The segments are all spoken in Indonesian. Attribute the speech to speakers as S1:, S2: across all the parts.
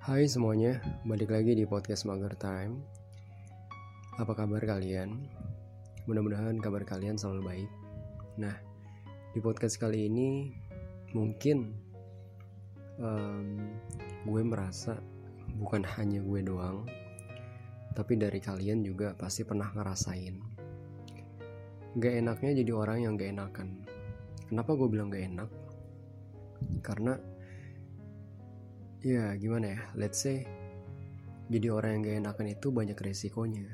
S1: Hai semuanya, balik lagi di podcast Mager Time. Apa kabar kalian? Mudah-mudahan kabar kalian selalu baik. Nah, di podcast kali ini mungkin um, gue merasa bukan hanya gue doang, tapi dari kalian juga pasti pernah ngerasain. Gak enaknya jadi orang yang gak enakan. Kenapa gue bilang gak enak? Karena ya gimana ya? Let's say jadi orang yang gak enakan itu banyak resikonya.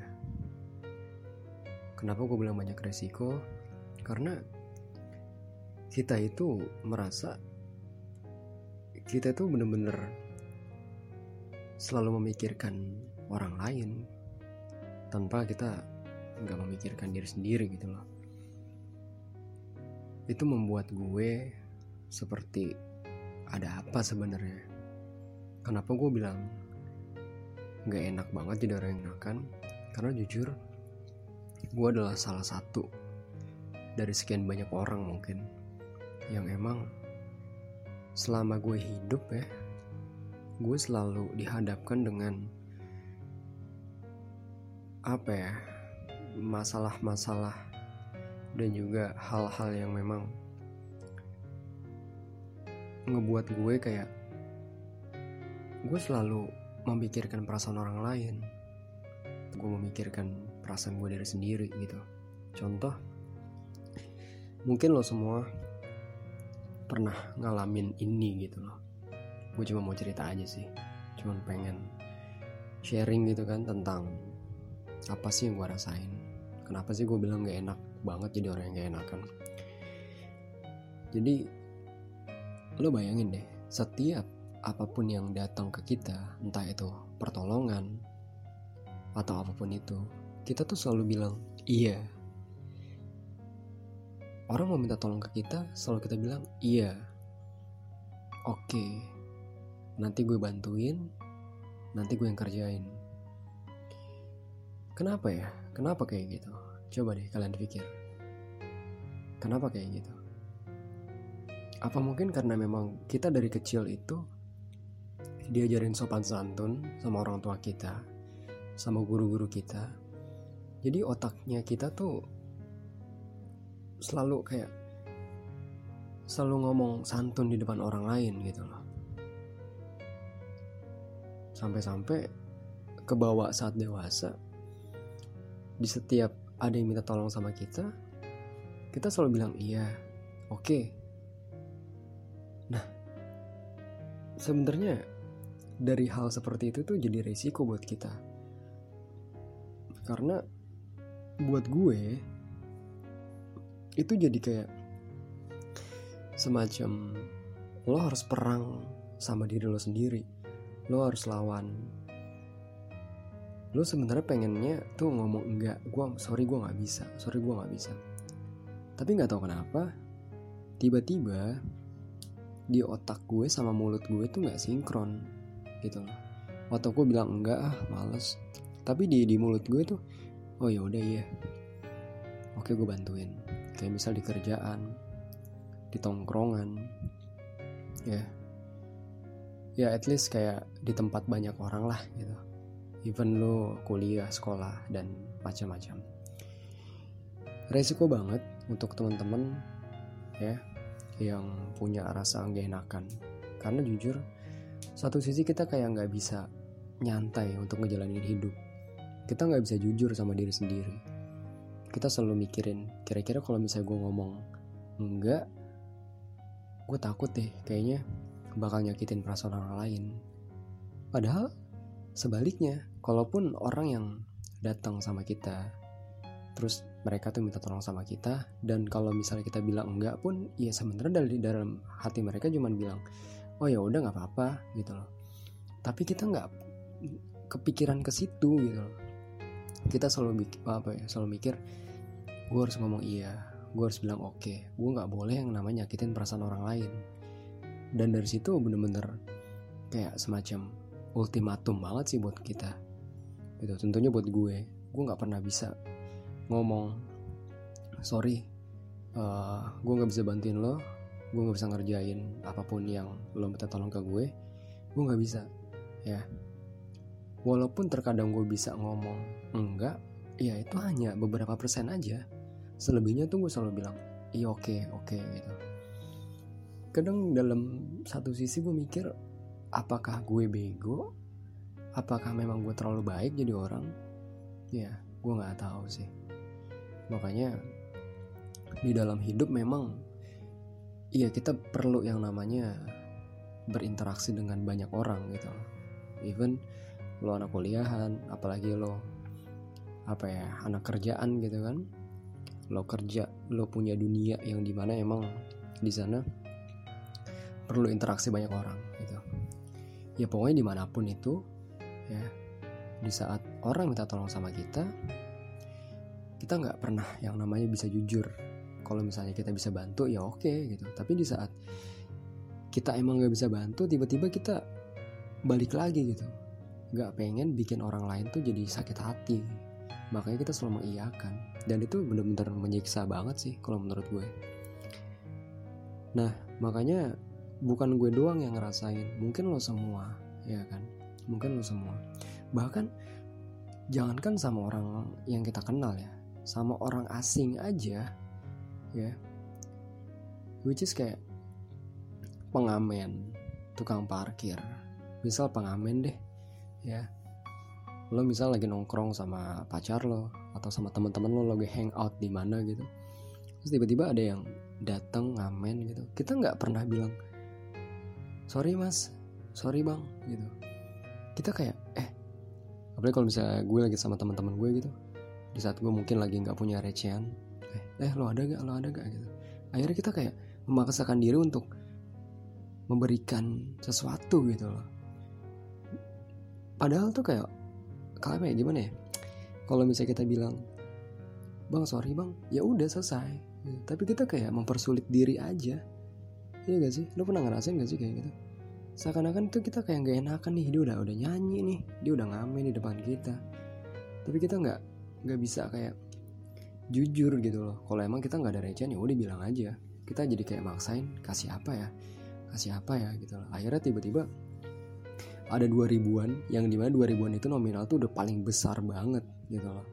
S1: Kenapa gue bilang banyak resiko? Karena kita itu merasa kita itu bener-bener selalu memikirkan orang lain tanpa kita nggak memikirkan diri sendiri gitu loh. Itu membuat gue seperti ada apa sebenarnya kenapa gue bilang gak enak banget jadi orang yang enakan karena jujur gue adalah salah satu dari sekian banyak orang mungkin yang emang selama gue hidup ya gue selalu dihadapkan dengan apa ya masalah-masalah dan juga hal-hal yang memang ngebuat gue kayak gue selalu memikirkan perasaan orang lain. Gue memikirkan perasaan gue dari sendiri gitu. Contoh mungkin lo semua pernah ngalamin ini gitu loh. Gue cuma mau cerita aja sih. Cuma pengen sharing gitu kan tentang apa sih yang gue rasain. Kenapa sih gue bilang gak enak banget jadi orang yang gak enakan? Jadi lo bayangin deh setiap apa pun yang datang ke kita, entah itu pertolongan atau apa pun itu, kita tuh selalu bilang iya. Orang mau minta tolong ke kita, selalu kita bilang iya. Oke, nanti gue bantuin, nanti gue yang kerjain. Kenapa ya? Kenapa kayak gitu? Coba deh kalian pikir. Kenapa kayak gitu? Apa mungkin karena memang kita dari kecil itu diajarin sopan santun sama orang tua kita, sama guru-guru kita. Jadi otaknya kita tuh selalu kayak selalu ngomong santun di depan orang lain gitu loh. Sampai-sampai kebawa saat dewasa di setiap ada yang minta tolong sama kita, kita selalu bilang iya, oke. Okay. Nah, sebenarnya dari hal seperti itu tuh jadi resiko buat kita. Karena buat gue itu jadi kayak semacam lo harus perang sama diri lo sendiri. Lo harus lawan. Lo sebenarnya pengennya tuh ngomong enggak gue sorry gue nggak bisa sorry gue nggak bisa. Tapi nggak tahu kenapa tiba-tiba di otak gue sama mulut gue tuh nggak sinkron gitu loh waktu gue bilang enggak ah males. Tapi di di mulut gue tuh oh ya udah iya. Oke gue bantuin. Kayak misal di kerjaan di tongkrongan ya. Ya at least kayak di tempat banyak orang lah gitu. Even lo kuliah sekolah dan macam-macam. Resiko banget untuk teman-teman ya yang punya rasa nggak enakan. Karena jujur satu sisi kita kayak nggak bisa nyantai untuk ngejalanin hidup. Kita nggak bisa jujur sama diri sendiri. Kita selalu mikirin kira-kira kalau misalnya gue ngomong enggak gue takut deh kayaknya bakal nyakitin perasaan orang lain. Padahal sebaliknya kalaupun orang yang datang sama kita terus mereka tuh minta tolong sama kita dan kalau misalnya kita bilang enggak pun ya sebenarnya dari dalam hati mereka cuman bilang oh ya udah nggak apa-apa gitu loh. Tapi kita nggak kepikiran ke situ gitu loh. Kita selalu mikir apa ya selalu mikir gue harus ngomong iya gue harus bilang oke okay. gue nggak boleh yang namanya nyakitin perasaan orang lain. Dan dari situ bener-bener kayak semacam ultimatum banget sih buat kita gitu. Tentunya buat gue gue nggak pernah bisa ngomong sorry uh, gue nggak bisa bantuin lo gue nggak bisa ngerjain apa pun yang lo minta tolong ke gue gue nggak bisa ya. Walaupun terkadang gue bisa ngomong enggak ya itu hanya beberapa persen aja. Selebihnya tuh gue selalu bilang iya oke okay, oke okay, gitu. Kadang dalam satu sisi gue mikir apakah gue bego? Apakah memang gue terlalu baik jadi orang? Ya gue nggak tahu sih. Makanya di dalam hidup memang iya kita perlu yang namanya berinteraksi dengan banyak orang gitu. Even lo anak kuliahan apalagi lo apa ya anak kerjaan gitu kan. Lo kerja lo punya dunia yang di mana emang di sana perlu interaksi banyak orang gitu. Ya pokoknya di mana pun itu ya di saat orang minta tolong sama kita kita nggak pernah yang namanya bisa jujur kalau misalnya kita bisa bantu ya oke okay, gitu. Tapi di saat kita emang nggak bisa bantu tiba-tiba kita balik lagi gitu. Nggak pengen bikin orang lain tuh jadi sakit hati. Makanya kita selalu mengiyakan. Dan itu benar-benar menyiksa banget sih kalau menurut gue. Nah makanya bukan gue doang yang ngerasain. Mungkin lo semua ya kan? Mungkin lo semua. Bahkan jangankan sama orang yang kita kenal ya. Sama orang asing aja ya. Which is kayak pengamen tukang parkir. Misal pengamen deh ya. Lo misal lagi nongkrong sama pacar lo atau sama teman-teman lo lagi hangout di mana gitu. Terus tiba-tiba ada yang datang ngamen gitu. Kita nggak pernah bilang sorry mas. Sorry bang gitu. Kita kayak eh apalagi kalau misalnya gue lagi sama teman-teman gue gitu di saat gue mungkin lagi nggak punya recehan eh, eh lo ada gak lo ada gak gitu. Akhirnya kita kayak memaksakan diri untuk memberikan sesuatu gitu loh. Padahal tuh kayak kayak gimana ya? Kalau misalnya kita bilang bang sorry bang. Ya udah selesai. Tapi kita kayak mempersulit diri aja. Iya gak sih? Lo pernah ngerasain gak sih kayak gitu? Seakan-akan tuh kita kayak gak enakan nih dia udah udah nyanyi nih. Dia udah ngamen di depan kita. Tapi kita nggak nggak bisa kayak jujur gitu loh. Kalau emang kita nggak ada recehan ya udah bilang aja. Kita jadi kayak maksain kasih apa ya? Kasih apa ya? gitu loh. Akhirnya tiba-tiba ada dua ribuan yang di mana dua ribuan itu nominal tuh udah paling besar banget gitu loh.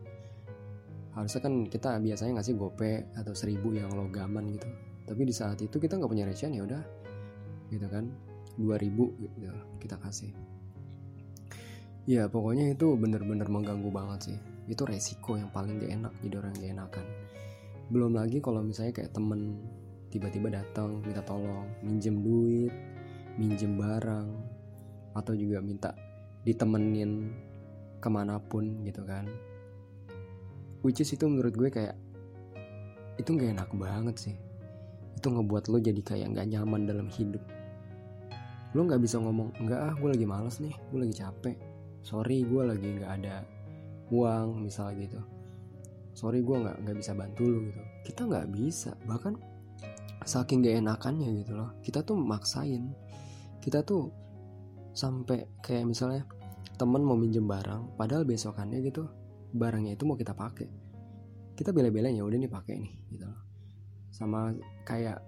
S1: Harusnya kan kita biasanya ngasih gope atau seribu yang logaman gitu. Tapi di saat itu kita nggak punya recehan ya udah gitu kan. Dua ribu gitu kita kasih. Ya pokoknya itu bener-bener mengganggu banget sih itu resiko yang paling gak enak jadi orang gak enakan. Belum lagi kalau misalnya kayak temen tiba-tiba datang minta tolong minjem duit minjem barang atau juga minta ditemenin ke mana pun gitu kan. Which is itu menurut gue kayak itu nggak enak banget sih. Itu ngebuat lo jadi kayak nggak nyaman dalam hidup. Lo nggak bisa ngomong enggak ah gue lagi males nih gue lagi capek. Sorry gue lagi nggak ada uang misalnya gitu. Sorry gue nggak nggak bisa bantu lo gitu. Kita nggak bisa bahkan saking gak enakannya gitu loh. Kita tuh maksain. Kita tuh sampai kayak misalnya temen mau minjem barang padahal besokannya gitu barangnya itu mau kita pakai. Kita bela-belain ya udah nih pakai nih gitu loh. Sama kayak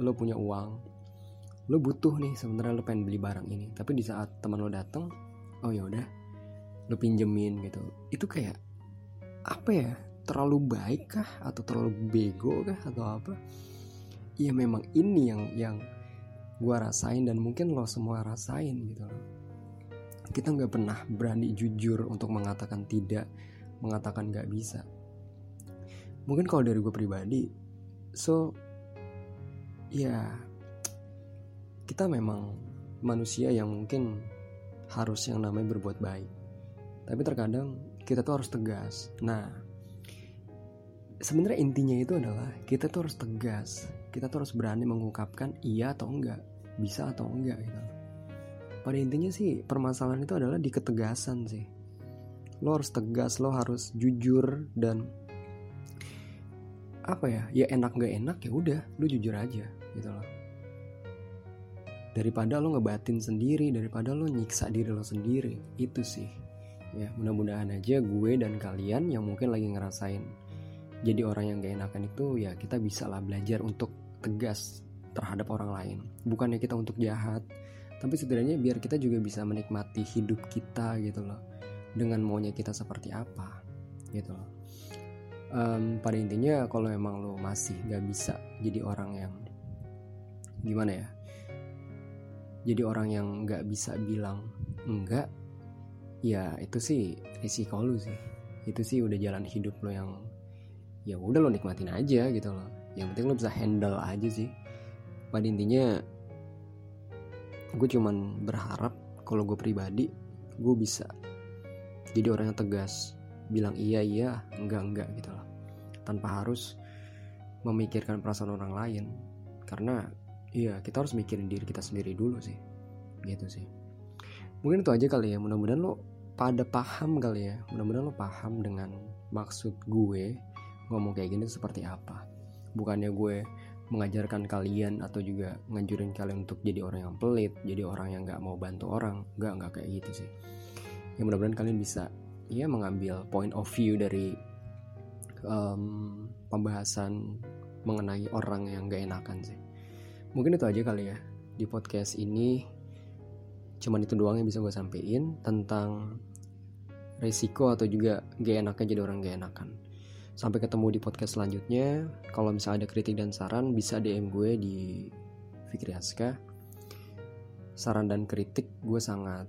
S1: lo punya uang lo butuh nih sebenarnya lo pengen beli barang ini. Tapi di saat teman lo datang oh ya udah lo pinjemin gitu. Itu kayak apa ya terlalu baik kah? Atau terlalu bego kah? Atau apa? Ya memang ini yang yang gue rasain dan mungkin lo semua rasain gitu loh. Kita nggak pernah berani jujur untuk mengatakan tidak mengatakan nggak bisa. Mungkin kalau dari gue pribadi so ya kita memang manusia yang mungkin harus yang namanya berbuat baik tapi terkadang kita tuh harus tegas. Nah sebenarnya intinya itu adalah kita tuh harus tegas. Kita tuh harus berani mengungkapkan iya atau enggak bisa atau enggak gitu. Pada intinya sih permasalahan itu adalah di ketegasan sih. Lo harus tegas lo harus jujur dan apa ya ya enak gak enak ya udah lo jujur aja gitu loh. Daripada lo ngebatin sendiri daripada lo nyiksa diri lo sendiri itu sih ya mudah-mudahan aja gue dan kalian yang mungkin lagi ngerasain jadi orang yang gak enakan itu ya kita bisa lah belajar untuk tegas terhadap orang lain. Bukannya kita untuk jahat, tapi setidaknya biar kita juga bisa menikmati hidup kita gitu loh. Dengan maunya kita seperti apa gitu loh. Um, pada intinya kalau emang lo masih gak bisa jadi orang yang gimana ya? Jadi orang yang nggak bisa bilang enggak ya itu sih risiko lu sih. Itu sih udah jalan hidup lo yang ya udah lo nikmatin aja gitu loh. Yang penting lo bisa handle aja sih. Pada intinya gue cuman berharap kalau gue pribadi gue bisa jadi orang yang tegas bilang iya iya enggak enggak gitu loh. Tanpa harus memikirkan perasaan orang lain. Karena iya kita harus mikirin diri kita sendiri dulu sih. Gitu sih. Mungkin itu aja kali ya. Mudah-mudahan lo pada paham kali ya. Mudah-mudahan lo paham dengan maksud gue ngomong kayak gini seperti apa. Bukannya gue mengajarkan kalian atau juga nganjurin kalian untuk jadi orang yang pelit jadi orang yang nggak mau bantu orang. Nggak nggak kayak gitu sih. Ya mudah-mudahan kalian bisa ya mengambil point of view dari um, pembahasan mengenai orang yang gak enakan sih. Mungkin itu aja kali ya di podcast ini cuman itu doang yang bisa gue sampein tentang resiko atau juga gak enaknya jadi orang gak enakan. Sampai ketemu di podcast selanjutnya. Kalau misalnya ada kritik dan saran bisa DM gue di Fikri Aska. Saran dan kritik gue sangat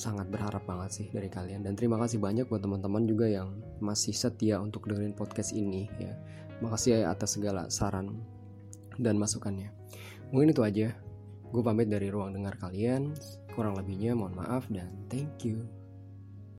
S1: sangat berharap banget sih dari kalian dan terima kasih banyak buat teman-teman juga yang masih setia untuk dengerin podcast ini ya. Makasih ya atas segala saran dan masukannya. Mungkin itu aja. Gue pamit dari ruang dengar kalian. Kurang lebihnya mohon maaf dan thank you.